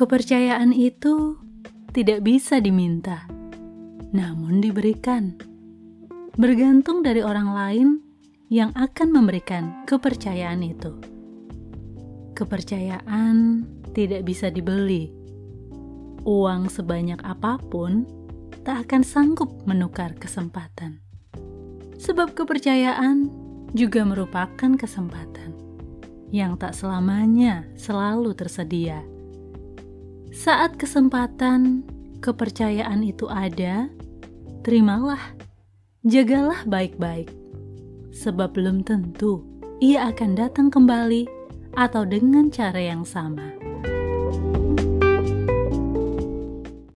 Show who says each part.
Speaker 1: Kepercayaan itu tidak bisa diminta, namun diberikan. Bergantung dari orang lain yang akan memberikan kepercayaan itu. Kepercayaan tidak bisa dibeli. Uang sebanyak apa pun tak akan sanggup menukar kesempatan. Sebab kepercayaan juga merupakan kesempatan yang tak selamanya selalu tersedia. Saat kesempatan, kepercayaan itu ada, terimalah, jagalah baik-baik, sebab belum tentu ia akan datang kembali atau dengan cara yang sama.